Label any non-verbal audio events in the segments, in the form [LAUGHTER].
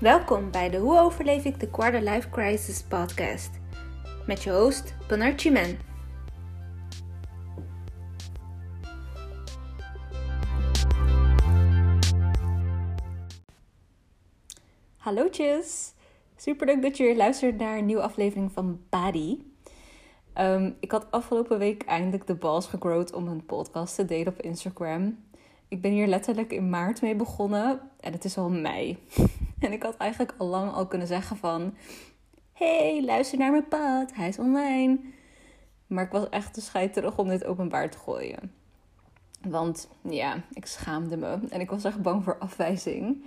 Welkom bij de Hoe overleef ik de Quarter Life Crisis podcast. Met je host, Panar Chimen. Hallootjes! Super leuk dat je weer luistert naar een nieuwe aflevering van Body. Um, ik had afgelopen week eindelijk de balls gegrowd om een podcast te delen op Instagram. Ik ben hier letterlijk in maart mee begonnen en het is al mei. [LAUGHS] [LAUGHS] En ik had eigenlijk al lang al kunnen zeggen van... Hey, luister naar mijn pad, hij is online. Maar ik was echt te scheiterig om dit openbaar te gooien. Want ja, ik schaamde me en ik was echt bang voor afwijzing.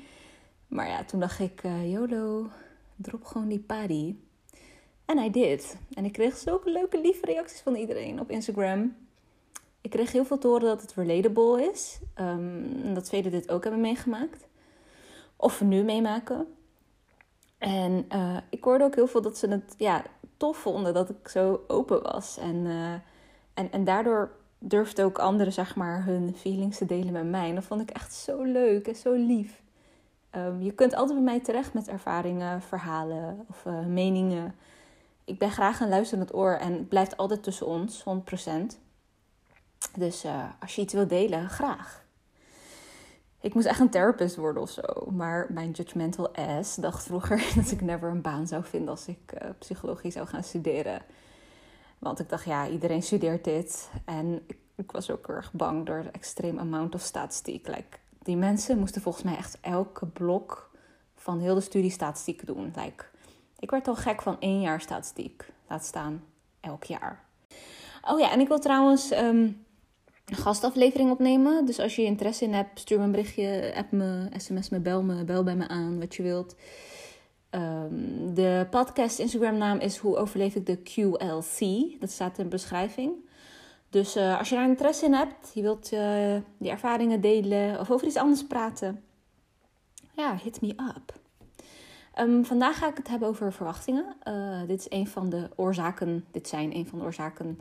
Maar ja, toen dacht ik, uh, YOLO, drop gewoon die party. En hij did. En ik kreeg zulke leuke, lieve reacties van iedereen op Instagram. Ik kreeg heel veel te horen dat het relatable is. Um, dat velen dit ook hebben meegemaakt. Of nu meemaken. En uh, ik hoorde ook heel veel dat ze het ja, tof vonden dat ik zo open was. En, uh, en, en daardoor durfden ook anderen zeg maar, hun feelings te delen met mij. En dat vond ik echt zo leuk en zo lief. Um, je kunt altijd bij mij terecht met ervaringen, verhalen of uh, meningen. Ik ben graag een luisterend oor en het blijft altijd tussen ons, 100%. Dus als je iets wilt delen, graag. Ik moest echt een therapist worden of zo. Maar mijn judgmental ass dacht vroeger [LAUGHS] dat ik never een baan zou vinden als ik uh, psychologie zou gaan studeren. Want ik dacht, ja, iedereen studeert dit. En ik, was ook erg bang door de extreme amount of statistiek. Like, die mensen moesten volgens mij echt elke blok van heel de studie statistiek doen. Like, ik werd al gek van één jaar statistiek. Laat staan elk jaar. Oh ja, en ik wil trouwens um, een gastaflevering opnemen. Dus als je interesse in hebt, stuur me een berichtje, app me, sms me, bel me, bel bij me aan, wat je wilt. Um, de podcast Instagram naam is Hoe overleef ik de QLC. Dat staat in de beschrijving. Dus uh, als je daar interesse in hebt, je wilt uh, die ervaringen delen of over iets anders praten, ja, hit me up. Um, vandaag ga ik het hebben over verwachtingen. Uh, dit is een van de oorzaken, dit zijn een van de oorzaken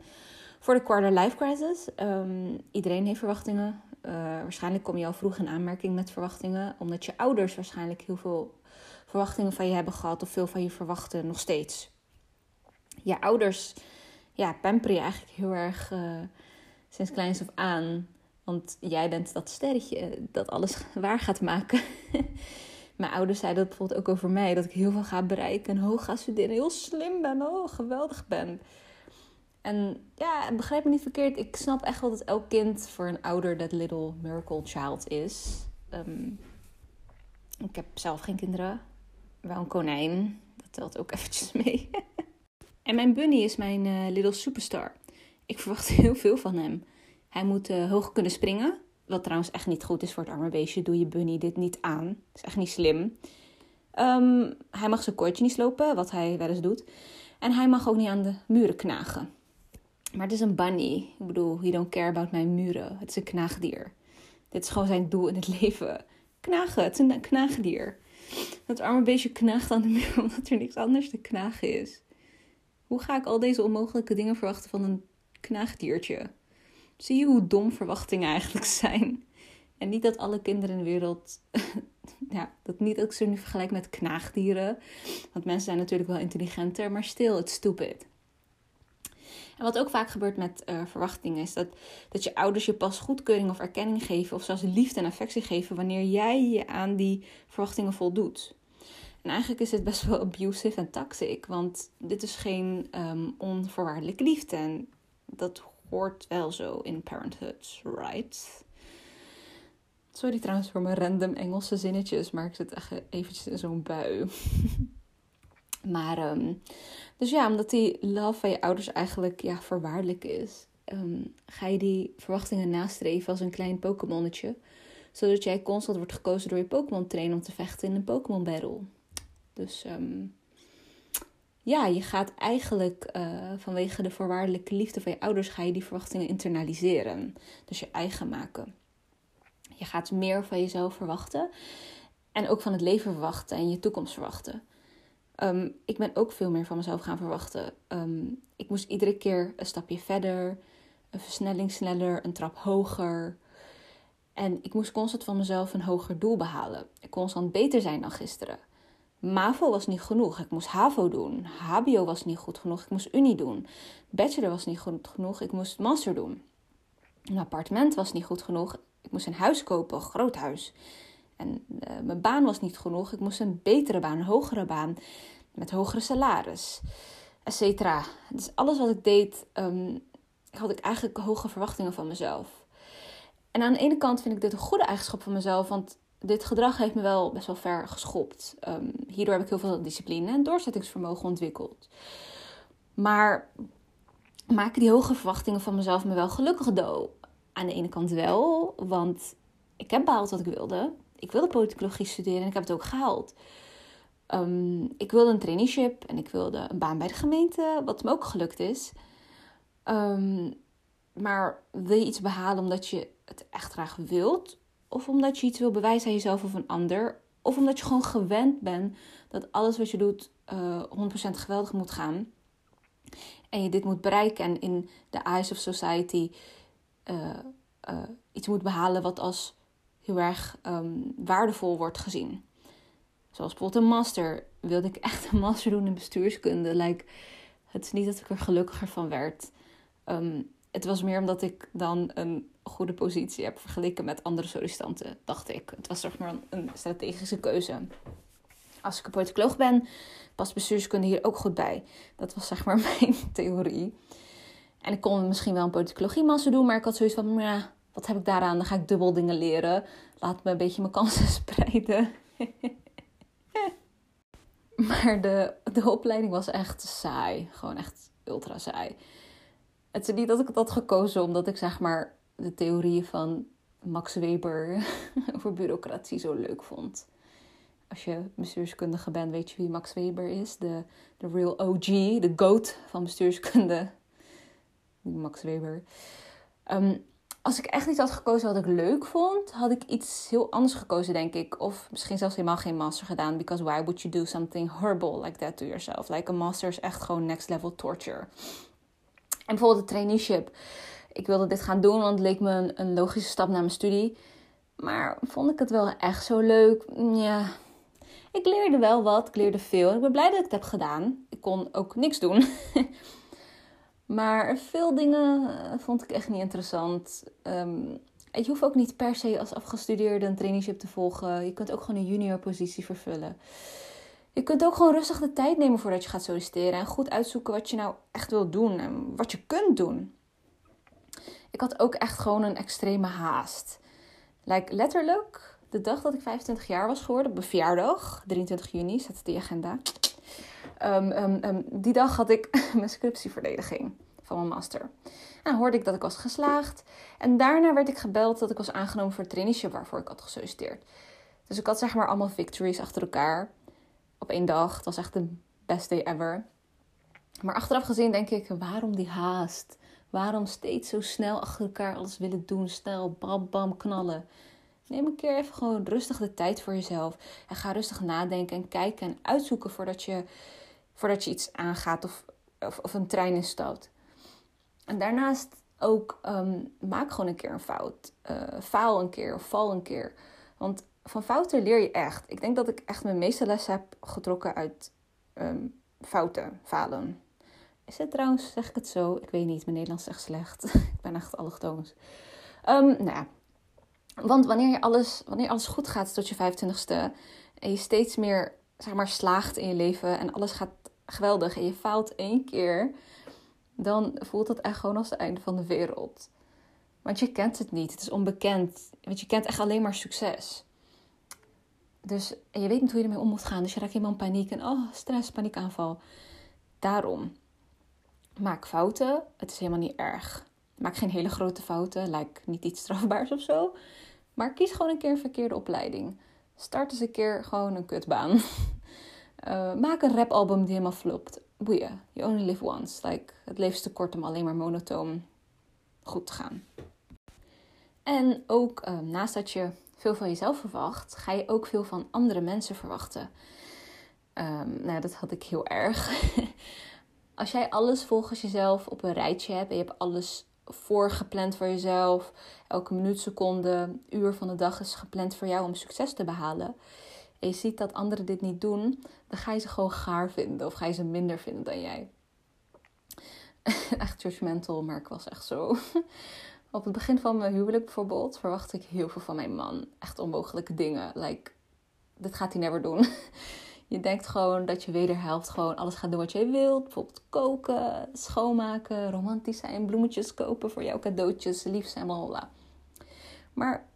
voor de quarter life crisis. Um, iedereen heeft verwachtingen. Uh, waarschijnlijk kom je al vroeg in aanmerking met verwachtingen, omdat je ouders waarschijnlijk heel veel verwachtingen van je hebben gehad of veel van je verwachten nog steeds. Je ouders ja, pamperen je eigenlijk heel erg uh, sinds kleins af aan. Want jij bent dat sterretje dat alles [LAUGHS] waar gaat maken. [LAUGHS] Mijn ouders zeiden dat bijvoorbeeld ook over mij. Dat ik heel veel ga bereiken en hoog ga studeren. Heel slim ben, oh, geweldig ben. En ja, begrijp me niet verkeerd. Ik snap echt wel dat elk kind voor een ouder dat little miracle child is. Um, ik heb zelf geen kinderen. Wel een konijn. Dat telt ook [LAUGHS] eventjes mee. en mijn bunny is mijn uh, little superstar. Ik verwacht [LAUGHS] heel veel van hem. Hij moet uh, hoog kunnen springen. Wat trouwens echt niet goed is voor het arme beestje. Doe je bunny dit niet aan. Dat is echt niet slim. Um, hij mag zijn koordje niet slopen, wat hij wel eens doet. En hij mag ook niet aan de muren knagen. Maar het is een bunny. Ik bedoel, he don't care about mijn muren. Het is een knaagdier. Dit is gewoon zijn doel in het leven. Knagen, het is een knaagdier. Dat arme beestje knaagt aan de muur [LAUGHS] omdat er niks anders te knagen is. Hoe ga ik al deze onmogelijke dingen verwachten van een knaagdiertje? Zie je hoe dom verwachtingen eigenlijk [LAUGHS] zijn? En niet dat alle kinderen in de wereld. [LAUGHS] ja, dat niet dat ik ze nu vergelijk met knaagdieren. Want mensen zijn natuurlijk wel intelligenter, maar stil, het stupid. En wat ook vaak gebeurt met uh, verwachtingen is dat, dat je ouders je pas goedkeuring of erkenning geven of zelfs liefde en affectie geven wanneer jij je aan die verwachtingen voldoet. En eigenlijk is het best wel abusive en toxic, want dit is geen um, onvoorwaardelijke liefde. En dat hoort wel zo in parenthood, right? Sorry trouwens voor mijn random Engelse zinnetjes, maar ik zit echt eventjes in zo'n bui. [LAUGHS] Maar, um, dus ja, omdat die love van je ouders eigenlijk ja, voorwaardelijk is, um, ga je die verwachtingen nastreven als een klein Pokémonnetje. Zodat jij constant wordt gekozen door je Pokémon trainer om te vechten in een Pokémon battle. Dus um, ja, je gaat eigenlijk uh, vanwege de voorwaardelijke liefde van je ouders, ga je die verwachtingen internaliseren. Dus je eigen maken. Je gaat meer van jezelf verwachten. En ook van het leven verwachten en je toekomst verwachten. Um, ik ben ook veel meer van mezelf gaan verwachten. Um, ik moest iedere keer een stapje verder, een versnelling sneller, een trap hoger. En ik moest constant van mezelf een hoger doel behalen. Constant beter zijn dan gisteren. MAVO was niet genoeg. Ik moest HAVO doen. HBO was niet goed genoeg. Ik moest Unie doen. Bachelor was niet goed genoeg. Ik moest Master doen. Een appartement was niet goed genoeg. Ik moest een huis kopen, een groot huis. En uh, mijn baan was niet genoeg. Ik moest een betere baan, een hogere baan. Met hogere salaris. Etcetera. Dus alles wat ik deed, um, had ik eigenlijk hoge verwachtingen van mezelf. En aan de ene kant vind ik dit een goede eigenschap van mezelf. Want dit gedrag heeft me wel best wel ver geschopt. Um, hierdoor heb ik heel veel discipline en doorzettingsvermogen ontwikkeld. Maar maken die hoge verwachtingen van mezelf me wel gelukkig do? Aan de ene kant wel, want ik heb behaald wat ik wilde. Ik wilde politicologie studeren en ik heb het ook gehaald. Um, ik wilde een traineeship en ik wilde een baan bij de gemeente, wat me ook gelukt is. Um, maar wil je iets behalen omdat je het echt graag wilt? Of omdat je iets wil bewijzen aan jezelf of een ander? Of omdat je gewoon gewend bent dat alles wat je doet uh, eh, 100% geweldig moet gaan? En je dit moet bereiken en in de eyes of society uh, uh, iets moet behalen wat als heel erg um, waardevol wordt gezien. Zoals bijvoorbeeld een master. Wilde ik echt een master doen in bestuurskunde? Like, het is niet dat ik er gelukkiger van werd. Um, het was meer omdat ik dan een goede positie heb vergeleken met andere sollicitanten, dacht ik. Het was zeg maar een strategische keuze. Als ik een politicoloog ben, past bestuurskunde hier ook goed bij. Dat was zeg maar [LAUGHS] mijn theorie. En ik kon misschien wel een politicologie master doen, maar ik had zoiets van, wat heb ik daaraan? Dan ga ik dubbel dingen leren. Laat me een beetje mijn kansen [LAUGHS] spreiden. [LAUGHS] maar de, de opleiding was echt saai. Gewoon echt ultra saai. Het is niet dat ik het had gekozen omdat ik zeg maar de theorieën van Max Weber [LAUGHS] over bureaucratie zo leuk vond. Als je bestuurskundige bent, weet je wie Max Weber is. De, de real OG, de goat van bestuurskunde. Max Weber. Ehm, als ik echt niet had gekozen wat ik leuk vond, had ik iets heel anders gekozen, denk ik. Of misschien zelfs helemaal geen master gedaan. Because why would you do something horrible like that to yourself? Like a master is echt gewoon next level torture. En bijvoorbeeld de traineeship. Ik wilde dit gaan doen, want het leek me een, een logische stap naar mijn studie. Maar vond ik het wel echt zo leuk? Ja, ik leerde wel wat, ik leerde veel. Ik ben blij dat ik het heb gedaan. Ik kon ook niks doen. [LAUGHS] maar veel dingen eh, vond ik echt niet interessant. Um, je hoeft ook niet per se als afgestudeerde een traineeship te volgen. Je kunt ook gewoon een junior positie vervullen. Je kunt ook gewoon rustig de tijd nemen voordat je gaat solliciteren. En goed uitzoeken wat je nou echt wilt doen en wat je kunt doen. Ik had ook echt gewoon een extreme haast. Like, letterlijk, de dag dat ik 25 jaar was geworden, op mijn verjaardag, 23 juni, in de agenda. Um, um, um, die dag had ik [LAUGHS] mijn scriptieverdediging van mijn master. En hoorde ik dat ik was geslaagd. En daarna werd ik gebeld dat ik was aangenomen voor het traineeship waarvoor ik had gesolliciteerd. Dus ik had zeg maar allemaal victories achter elkaar op één dag. Het was echt de best day ever. Maar achteraf gezien denk ik, waarom die haast? Waarom steeds zo snel achter elkaar alles willen doen? Snel, bam, bam, knallen. Neem een keer even gewoon rustig de tijd voor jezelf. En ga rustig nadenken en kijken en uitzoeken voordat je, voordat je iets aangaat of, of, of een trein instapt. En daarnaast ook um, maak gewoon een keer een fout. Uh, faal een keer of val een keer. Want van fouten leer je echt. Ik denk dat ik echt mijn meeste les heb getrokken uit um, fouten, falen. Is het trouwens, zeg ik het zo? Ik weet niet, mijn Nederlands is echt slecht. [LAUGHS] ik ben echt allochtoons. Um, nou ja. Want wanneer, je alles, wanneer alles goed gaat tot je 25ste en je steeds meer zeg maar, slaagt in je leven en alles gaat geweldig en je faalt één keer, dan voelt dat echt gewoon als het einde van de wereld. Want je kent het niet, het is onbekend. Want je kent echt alleen maar succes. Dus je weet niet hoe je ermee om moet gaan. Dus je raakt helemaal in paniek en oh, stress, paniekaanval. Daarom, maak fouten. Het is helemaal niet erg. Maak geen hele grote fouten, lijkt niet iets strafbaars of zo. Maar kies gewoon een keer een verkeerde opleiding. Start eens een keer gewoon een kutbaan. [LAUGHS] Uh, maak een rapalbum die helemaal flopt. Boeien, you only live once. Like, het leven is te kort om alleen maar monotoon goed te gaan. En ook uh, naast dat je veel van jezelf verwacht, ga je ook veel van andere mensen verwachten. Um, nou, dat had ik heel erg. [LAUGHS] Als jij alles volgens jezelf op een rijtje hebt en je hebt alles voorgepland voor jezelf, elke minuut, seconde, uur van de dag is gepland voor jou om succes te behalen. En je ziet dat anderen dit niet doen, dan ga je ze gewoon gaar vinden of ga je ze minder vinden dan jij. [LAUGHS] echt judgmental, maar ik was echt zo. [LAUGHS] Op het begin van mijn huwelijk bijvoorbeeld verwachtte ik heel veel van mijn man. Echt onmogelijke dingen. Like, dit gaat hij never doen. [LAUGHS] Je denkt gewoon dat je wederhelft gewoon alles gaat doen wat jij wilt. Bijvoorbeeld koken, schoonmaken, romantisch zijn, bloemetjes kopen voor jouw cadeautjes, lief zijn, bla Maar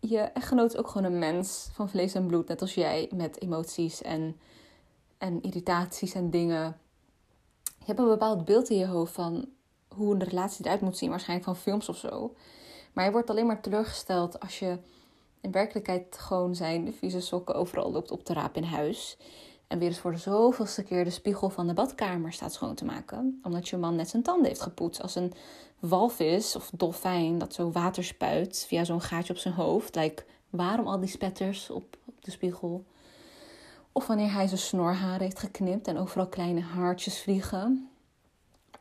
je echtgenoot is ook gewoon een mens van vlees en bloed, net als jij, met emoties en, en irritaties en dingen. Je hebt een bepaald beeld in je hoofd van hoe een relatie eruit moet zien, waarschijnlijk van films of zo. Maar je wordt alleen maar teleurgesteld als je in werkelijkheid gewoon zijn vieze sokken overal loopt op te rapen in huis. En weer eens voor de zoveelste keer de spiegel van de badkamer staat schoon te maken. Omdat je man net zijn tanden heeft gepoetst. Als een walvis of dolfijn dat zo water spuit via zo'n gaatje op zijn hoofd. Like, waarom al die spetters op, op de spiegel? Of wanneer hij zijn snorharen heeft geknipt en overal kleine haartjes vliegen.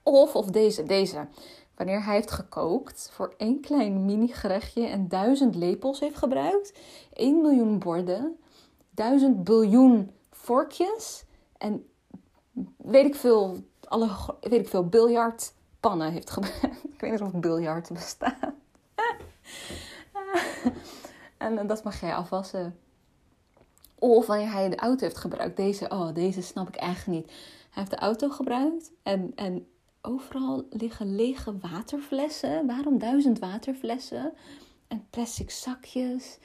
Of, of deze, deze. Wanneer hij heeft gekookt voor één klein mini gerechtje en duizend lepels heeft gebruikt. 1 miljoen borden. Duizend biljoen vorkjes. En weet ik veel, alle, weet ik veel, biljartpannen heeft gebruikt. [LAUGHS] ik weet niet of biljart bestaat. [LAUGHS] en dat mag jij afwassen. Of wanneer hij de auto heeft gebruikt. Deze, oh, deze snap ik echt niet. Hij heeft de auto gebruikt en, en overal liggen lege waterflessen. Waarom duizend waterflessen? En plastic zakjes,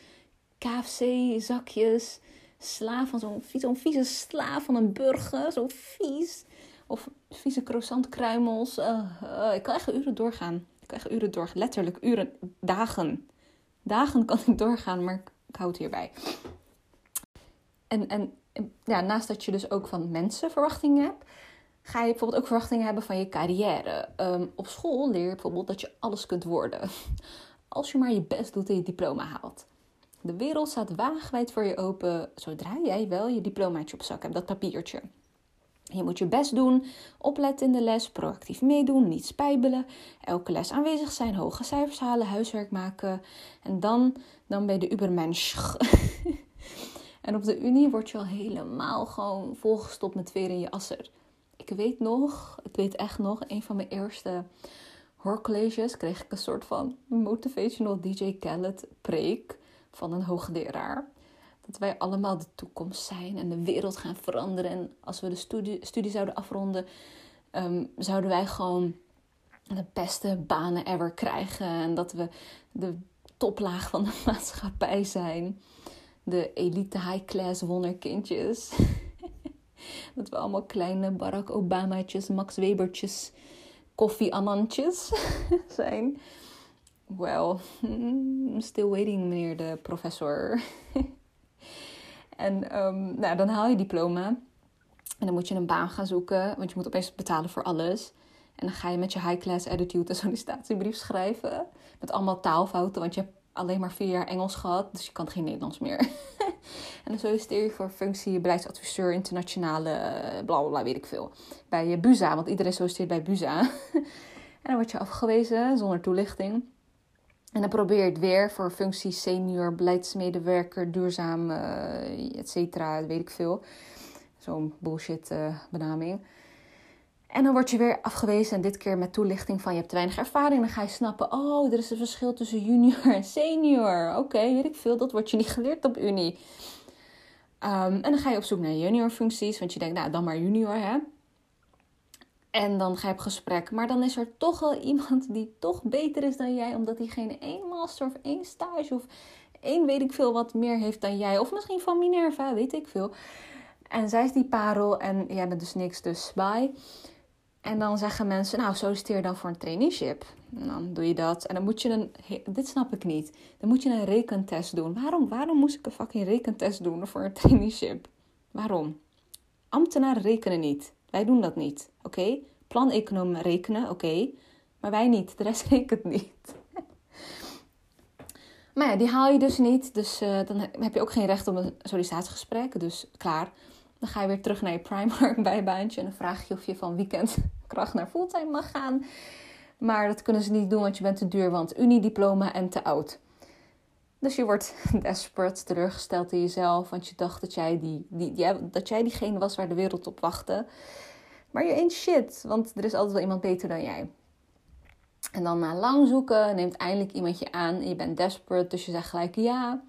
KFC-zakjes, sla van zo'n zo vieze sla van een burger, zo vies. Of vieze croissantkruimels. Uh, uh, ik kan echt uren doorgaan. Ik kan echt uren doorgaan. Letterlijk uren, dagen. Dagen kan ik doorgaan, maar ik houd hierbij. En, en ja, naast dat je dus ook van mensen verwachtingen hebt, ga je bijvoorbeeld ook verwachtingen hebben van je carrière. Ehm, op school leer je bijvoorbeeld dat je alles kunt worden. [LAUGHS] Als je maar je best doet en je diploma haalt. De wereld staat wagenwijd voor je open zodra jij wel je diplomaatje op zak hebt, dat papiertje. Je moet je best doen, opletten in de les, proactief meedoen, niet spijbelen, elke les aanwezig zijn, hoge cijfers halen, huiswerk maken. En dan, dan ben je de ubermensch. [LAUGHS] en op de unie word je al helemaal gewoon volgestopt met veer in je asser. Ik weet nog, ik weet echt nog, een van mijn eerste hoorcolleges kreeg ik een soort van motivational DJ Khaled preek van een hoogleraar. Dat wij allemaal de toekomst zijn en de wereld gaan veranderen. En als we de studie, studie zouden afronden, um, zouden wij gewoon de beste banen ever krijgen. En dat we de toplaag van de [LAUGHS] maatschappij zijn. De elite high-class wonderkindjes. [LAUGHS] dat we allemaal kleine Barack Obama'tjes, Max Webertjes, koffie-anantjes [LAUGHS] zijn. Well, [LAUGHS] still waiting, meneer de professor. [LAUGHS] en um, nou, dan haal je diploma. En dan moet je een baan gaan zoeken, want je moet opeens betalen voor alles. En dan ga je met je high-class attitude een [LAUGHS] sollicitatiebrief schrijven. Met allemaal taalfouten, want je hebt alleen maar vier jaar Engels gehad, dus je kan geen Nederlands meer. en dan solliciteer je voor functie beleidsadviseur internationale, bla bla bla, weet ik veel. Bij je BUZA, want iedereen solliciteert bij BUZA. en dan word je afgewezen zonder toelichting. En dan probeer je het weer voor functie senior, beleidsmedewerker, duurzaam, uh, et cetera, weet ik veel. Zo'n bullshit uh, benaming. En dan word je weer afgewezen en dit keer met toelichting van je hebt te weinig ervaring. Dan ga je snappen, oh, er is een verschil tussen junior en senior. Oké, weet ik veel, dat wordt je niet geleerd op Unie. Um, en dan ga je op zoek naar junior functies, want je denkt, nou, dan maar junior, hè. En dan ga je op gesprek. Maar dan is er toch wel [LAUGHS] iemand die toch beter is dan jij. Omdat diegene één master of één stage of één weet ik veel wat meer heeft dan jij. Of misschien van Minerva, weet ik veel. En zij is die parel en jij bent dus niks, dus bye. En dan zeggen mensen, nou solliciteer dan voor een traineeship. En dan doe je dat. En dan moet je een, dit snap ik niet. Dan moet je een rekentest doen. Waarom, waarom moest ik een fucking rekentest doen voor een [LAUGHS] traineeship? Waarom? Ambtenaren rekenen niet. Wij doen dat niet, oké? Okay? Planeconomen rekenen, oké. maar wij niet. De rest [LAUGHS] rekent niet. [LAUGHS] maar ja, die haal je dus niet. Dus uh, dan heb je ook geen recht op een sollicitatiegesprek. Dus klaar. Dan ga je weer terug naar je Primark [LAUGHS] bijbaantje. En dan vraag je of je van weekendkracht naar fulltime mag gaan. Maar dat kunnen ze niet doen, want je bent te duur. Want uniediploma en te oud. Dus je wordt [LAUGHS] desperate, teleurgesteld in jezelf, want je dacht dat jij, die, die, die, dat jij diegene was waar de wereld op wachtte. Maar je ain't shit, want er is altijd wel iemand beter dan jij. En dan na lang zoeken neemt eindelijk iemand je aan en je bent desperate, dus je zegt gelijk ja.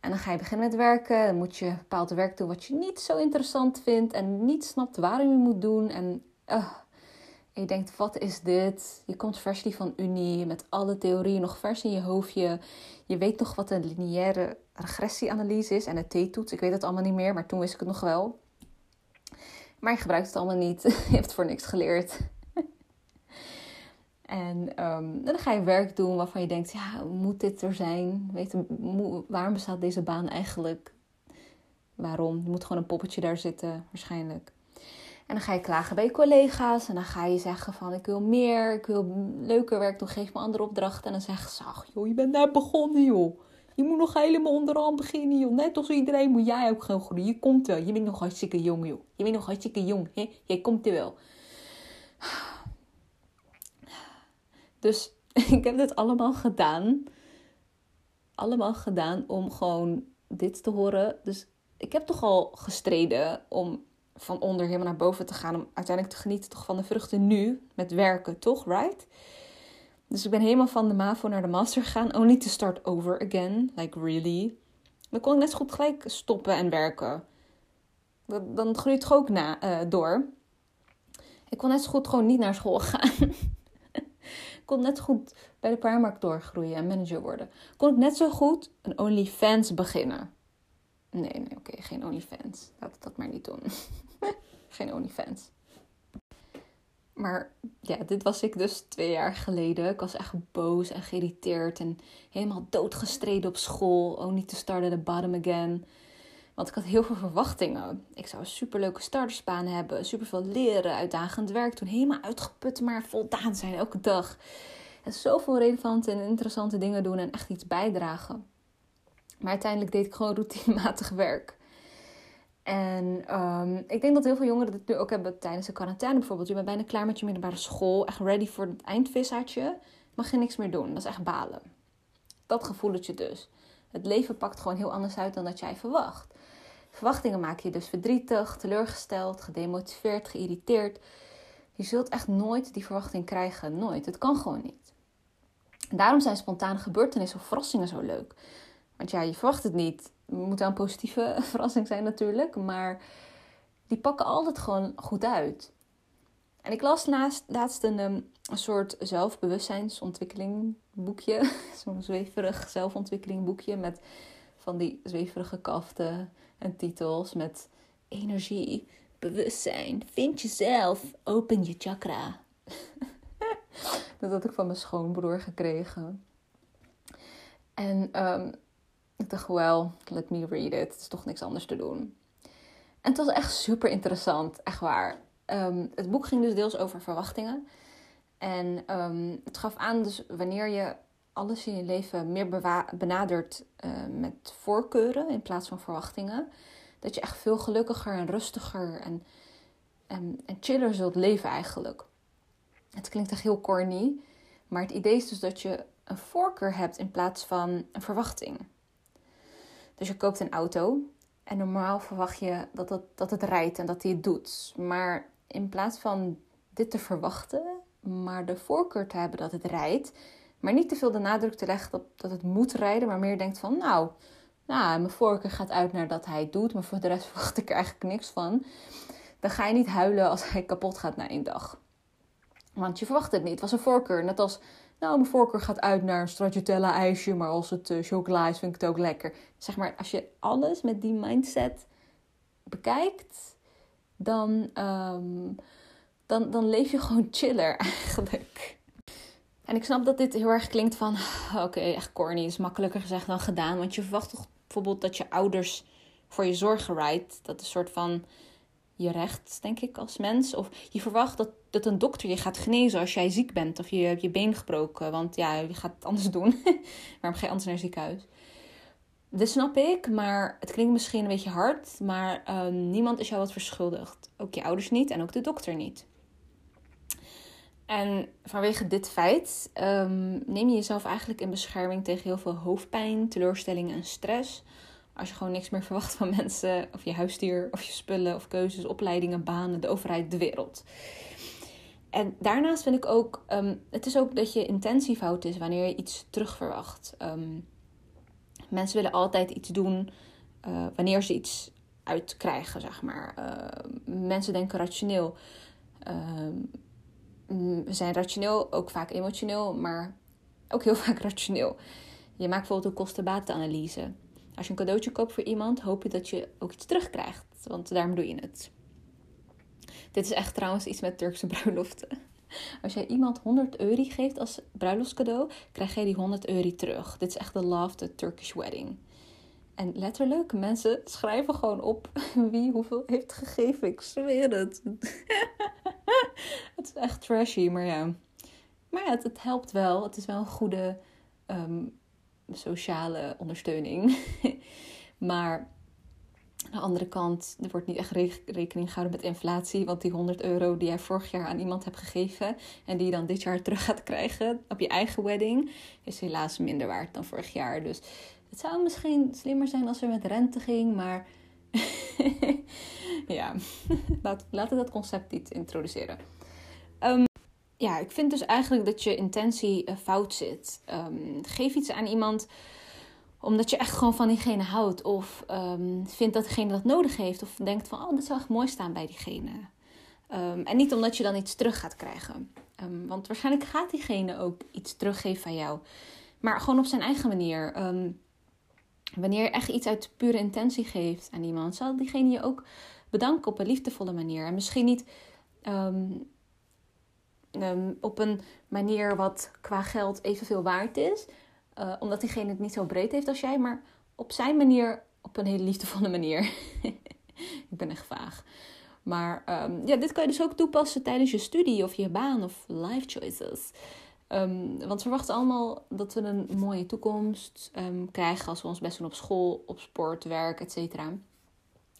En dan ga je beginnen met werken. Dan moet je bepaald werk doen wat je niet zo interessant vindt en niet snapt waarom je moet doen. En, uh, en je denkt, wat is dit? Je komt die van Unie met alle theorieën nog vers in je hoofdje. Je weet nog wat een lineaire regressieanalyse is en een T-toets. Ik weet het allemaal niet meer, maar toen wist ik het nog wel. Maar je gebruikt het allemaal niet. [LAUGHS] je hebt voor niks geleerd. [LAUGHS] en um, dan ga je werk doen waarvan je denkt, ja, moet dit er zijn? Weet waarom bestaat deze baan eigenlijk? Waarom? Je moet gewoon een poppetje daar zitten, waarschijnlijk. En dan ga je klagen bij je collega's. En dan ga je zeggen van ik wil meer, ik wil leuker werk doen, geef me andere opdrachten. En dan zeggen ze, ach joh, je bent net begonnen joh. Je moet nog helemaal onderaan beginnen joh. Net als iedereen moet jij ook gaan groeien. Je komt wel. Je bent nog hartstikke jong joh. Je bent nog hartstikke jong. Hè? Jij komt er wel. Dus [LAUGHS] ik heb dit allemaal gedaan. Allemaal gedaan om gewoon dit te horen. Dus ik heb toch al gestreden om van onder helemaal naar boven te gaan. Om uiteindelijk te genieten toch van de vruchten nu. Met werken, toch? Right? Dus ik ben helemaal van de MAVO naar de master gegaan. Only to start over again. Like really. Dan kon ik net zo goed gelijk stoppen en werken. Dan groeit het ook na, uh, door. Ik kon net zo goed gewoon niet naar school [LAUGHS] gaan. ik kon net zo goed bij de Primark doorgroeien en manager worden. Kon ik net zo goed een OnlyFans beginnen. Nee, nee, oké, geen OnlyFans. Laat dat maar niet doen. [LAUGHS] geen OnlyFans. Maar ja, dit was ik dus twee jaar geleden. Ik was echt boos en geïrriteerd en helemaal doodgestreden op school. Oh, niet te starten the bottom again. Want ik had heel veel verwachtingen. Ik zou een superleuke startersbaan hebben, superveel leren, uitdagend werk doen, helemaal uitgeput, maar voldaan zijn elke dag. En zoveel relevante en interessante dingen doen en echt iets bijdragen. Maar uiteindelijk deed ik gewoon [LAUGHS] routinematig werk. En um, ik denk dat heel veel jongeren dit nu ook hebben tijdens de quarantaine bijvoorbeeld. Je bent bijna klaar met je middelbare school, echt ready voor het eindvissaatje. Mag je niks meer doen. Dat is echt balen. Dat gevoeletje dus. Het leven pakt gewoon heel anders uit dan dat jij verwacht. Verwachtingen maken je dus verdrietig, teleurgesteld, gedemotiveerd, geïrriteerd. Je zult echt nooit die verwachting krijgen. Nooit. Het kan gewoon niet. daarom zijn spontane gebeurtenissen of verrassingen zo leuk. Want ja, je verwacht het niet. Het moet wel een positieve [LAUGHS] verrassing zijn natuurlijk. Maar die pakken altijd gewoon goed uit. En ik las naast, laatst een, een soort zelfbewustzijnsontwikkeling boekje. [LAUGHS] Zo'n zweverig zelfontwikkeling boekje met van die zweverige kaften en titels met energie, bewustzijn, vind jezelf, open je chakra. [LAUGHS] dat had ik van mijn schoonbroer gekregen. En um, ik dacht, well, let me read it. Het is toch niks anders te doen. En het was echt super interessant, echt waar. Um, het boek ging dus deels over verwachtingen. En um, het gaf aan dus wanneer je alles in je leven meer benadert uh, met voorkeuren in plaats van verwachtingen. Dat je echt veel gelukkiger en rustiger en, en, en chiller zult leven eigenlijk. Het klinkt echt heel corny. Maar het idee is dus dat je een voorkeur hebt in plaats van een verwachting. Dus je koopt een auto en normaal verwacht je dat het, dat het rijdt en dat hij het doet. Maar in plaats van dit te verwachten, maar de voorkeur te hebben dat het rijdt, maar niet te veel de nadruk te leggen dat, dat het moet rijden, maar meer denkt van nou, nou, mijn voorkeur gaat uit naar dat hij het doet, maar voor de rest [LAUGHS] verwacht ik er eigenlijk niks van. Dan ga je niet huilen als hij kapot gaat na één dag. Want je verwacht het niet. Het was een voorkeur. Net als nou, mijn voorkeur gaat uit naar een stracciatella ijsje, maar als het uh, chocola is, vind ik het ook lekker. Zeg maar, als je alles met die mindset bekijkt, dan, um, dan, dan leef je [LAUGHS] gewoon chiller eigenlijk. En ik snap dat dit heel erg klinkt van, [SIGHS] oké, echt corny, is makkelijker gezegd dan gedaan. Want je verwacht toch bijvoorbeeld dat je ouders voor je zorgen rijdt. Dat is een soort van je recht, denk ik, als mens. Of je verwacht dat, dat een dokter je gaat genezen als jij ziek bent of je hebt je been gebroken. Want ja, je gaat het anders doen. [LAUGHS] Waarom ga je anders naar het ziekenhuis? Dat snap ik, maar het klinkt misschien een beetje hard. Maar uh, niemand is jou wat verschuldigd. Ook je ouders niet en ook de dokter niet. En vanwege dit feit um, neem je jezelf eigenlijk in bescherming tegen heel veel hoofdpijn, teleurstellingen en stress. Als je gewoon niks meer verwacht van mensen, of je huisdier, of je spullen, of keuzes, opleidingen, banen, de overheid, de wereld. En daarnaast vind ik ook, um, het is ook dat je intentiefout is wanneer je iets terugverwacht. Um, mensen willen altijd iets doen uh, wanneer ze iets uitkrijgen, zeg maar. Uh, mensen denken rationeel. Uh, we zijn rationeel, ook vaak emotioneel, maar ook heel [LAUGHS] vaak rationeel. Je maakt bijvoorbeeld een kosten-batenanalyse. Als je een cadeautje koopt voor iemand, hoop je dat je ook iets terugkrijgt. Want daarom doe je het. Dit is echt trouwens iets met Turkse [LAUGHS] bruiloften. Als jij iemand 100 euro geeft als bruiloftscadeau, krijg jij die 100 euro terug. Dit is echt de love the Turkish wedding. En letterlijk, mensen schrijven gewoon op [LAUGHS] wie hoeveel heeft gegeven. Ik zweer het. [LAUGHS] het is echt trashy, maar ja. Maar ja, het, helpt wel. Het is wel een goede ehm, sociale ondersteuning. [LAUGHS] maar aan de andere kant, er wordt niet echt rekening gehouden met inflatie. Want die 100 euro die jij vorig jaar aan iemand hebt gegeven. en die je dan dit jaar [LAUGHS] terug gaat krijgen op je eigen wedding. is helaas minder waard dan vorig jaar. Dus het zou misschien slimmer zijn als er met rente ging. Maar [LAUGHS] ja, laten we dat concept niet introduceren. Um, ja, ik vind dus eigenlijk dat je intentie uh, fout zit. Um, geef iets aan iemand omdat je echt gewoon van diegene houdt. Of um, vindt dat diegene dat nodig heeft. Of denkt van, oh, dat zou echt mooi staan bij diegene. Um, en niet omdat je dan iets terug gaat krijgen. Want waarschijnlijk gaat diegene ook iets teruggeven van jou. Maar gewoon op zijn eigen manier. wanneer je echt iets uit pure intentie geeft aan iemand, zal diegene je ook bedanken op een liefdevolle manier. En misschien niet op een manier wat qua geld evenveel waard is. Uh, omdat diegene het niet zo breed heeft als jij, maar op zijn manier, op een hele liefdevolle manier. [LAUGHS] ik ben echt vaag. Maar um, ja, dit kan je dus ook toepassen tijdens je studie of je baan of life choices. Um, want we verwachten allemaal dat we een mooie toekomst krijgen als we ons best doen op school, op sport, werk, etc.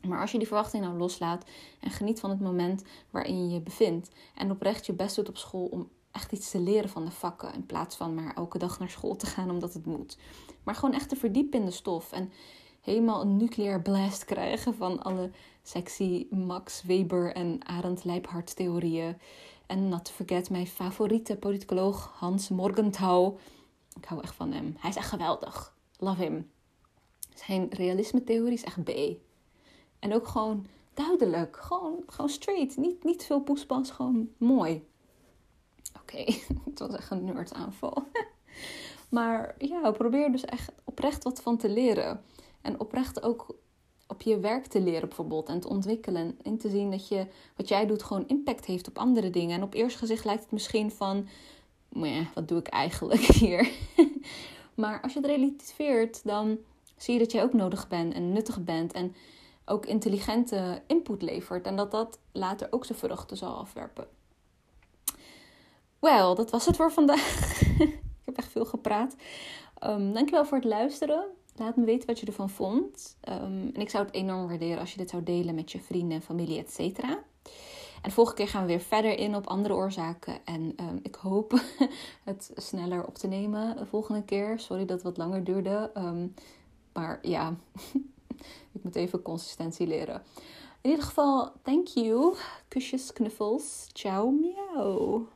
Maar als je die verwachting nou loslaat en geniet van het moment waarin je je bevindt en oprecht je best doet op school om echt iets te leren van de vakken. In plaats van maar elke dag naar school te gaan omdat het moet. Maar gewoon echt te verdiepen in de stof. En helemaal een nucleair blast krijgen van alle sexy Max Weber en Arend Leibhardt theorieën. En not to forget mijn favoriete politicoloog Hans Morgenthau. Ik hou echt van hem. Hij is echt geweldig. Love him. Zijn realisme-theorie is echt B. En ook gewoon duidelijk. Gewoon, gewoon straight. Niet, niet veel poespas. Gewoon mooi. Oké, [LAUGHS] het was echt een nerdaanval. [LAUGHS] maar ja, probeer dus echt oprecht wat van te leren. En oprecht ook op je werk te leren bijvoorbeeld en te ontwikkelen. En te zien dat je wat jij doet gewoon impact heeft op andere dingen. En op eerst gezicht lijkt het misschien van, wat doe ik eigenlijk [LAUGHS] hier? maar als je het relativeert, dan zie je dat jij ook nodig bent en nuttig bent. En ook intelligente input levert. En dat dat later ook zijn vruchten zal afwerpen. Wel, dat was het voor vandaag. [LAUGHS] ik heb echt veel gepraat. Um, dankjewel voor het luisteren. Laat me weten wat je ervan vond. Um, en ik zou het enorm waarderen als je dit zou delen met je vrienden, familie, etc. En de volgende keer gaan we weer verder in op andere oorzaken. En um, ik hoop [LAUGHS] het sneller op te nemen de volgende keer. Sorry dat het wat langer duurde. maar ja, [LAUGHS] ik moet even consistentie leren. In ieder geval, thank you. Kusjes, knuffels. Ciao, miauw.